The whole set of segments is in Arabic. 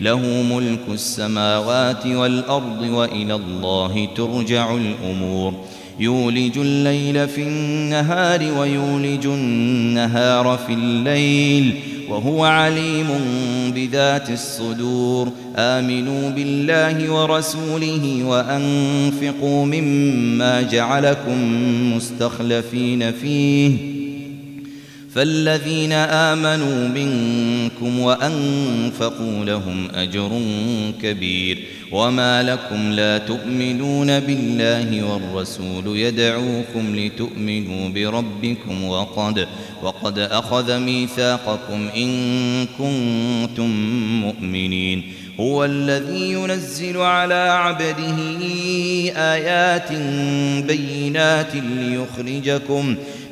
له ملك السماوات والأرض وإلى الله ترجع الأمور. يولج الليل في النهار ويولج النهار في الليل وهو عليم بذات الصدور. آمنوا بالله ورسوله وأنفقوا مما جعلكم مستخلفين فيه. فالذين آمنوا منكم وأنفقوا لهم أجر كبير وما لكم لا تؤمنون بالله والرسول يدعوكم لتؤمنوا بربكم وقد وقد أخذ ميثاقكم إن كنتم مؤمنين. هو الذي ينزل على عبده آيات بينات ليخرجكم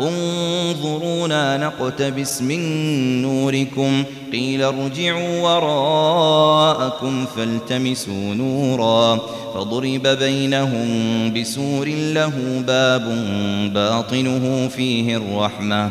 انظرونا نقتبس من نوركم. قيل ارجعوا وراءكم فالتمسوا نورا. فضرب بينهم بسور له باب باطنه فيه الرحمة.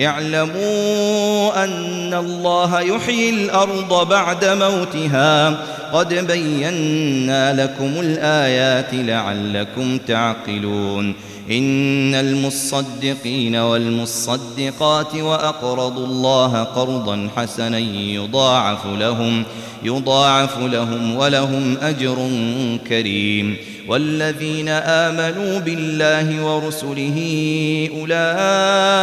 اعلموا أن الله يحيي الأرض بعد موتها. قد بينا لكم الآيات لعلكم تعقلون. إن المصدقين والمصدقات وأقرضوا الله قرضا حسنا يضاعف لهم يضاعف لهم ولهم أجر كريم. والذين آمنوا بالله ورسله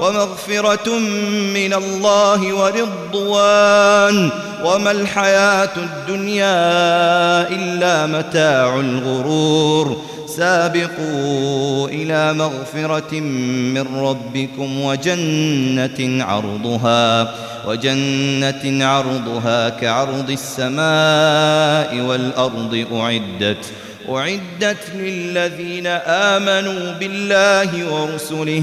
ومغفرة من الله ورضوان. وما الحياة الدنيا إلا متاع الغرور. سابقوا إلى مغفرة من ربكم وجنة عرضها وجنة عرضها كعرض السماء والأرض أعدت أعدت للذين آمنوا بالله ورسله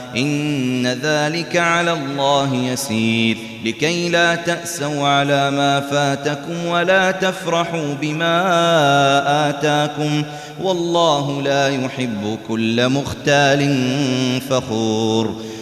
إن ذلك على الله يسير. لكي لا تأسوا على ما فاتكم ولا تفرحوا بما آتاكم. والله لا يحب كل مختال فخور.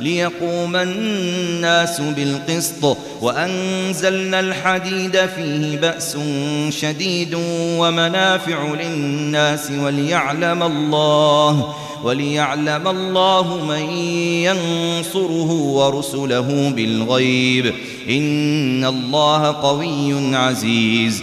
ليقوم الناس بالقسط وأنزلنا الحديد فيه بأس شديد ومنافع للناس وليعلم الله وليعلم الله من ينصره ورسله بالغيب. إن الله قوي عزيز.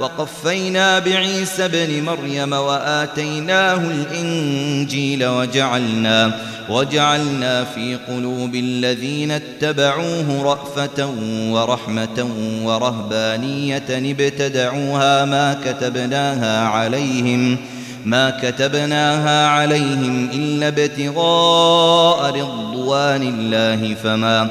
وقفينا بعيسى ابن مريم وآتيناه الإنجيل وجعلنا وجعلنا في قلوب الذين اتبعوه رأفة ورحمة ورهبانية ابتدعوها ما كتبناها عليهم ما كتبناها عليهم إلا ابتغاء رضوان الله فما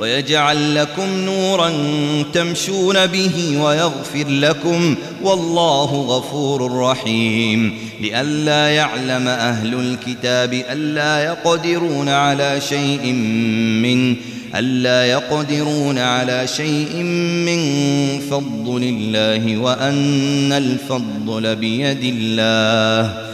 ويجعل لكم نورا تمشون به ويغفر لكم والله غفور رحيم. لئلا يعلم أهل الكتاب ألا يقدرون على شيء من ألا يقدرون على شيء من فضل الله وأن الفضل بيد الله.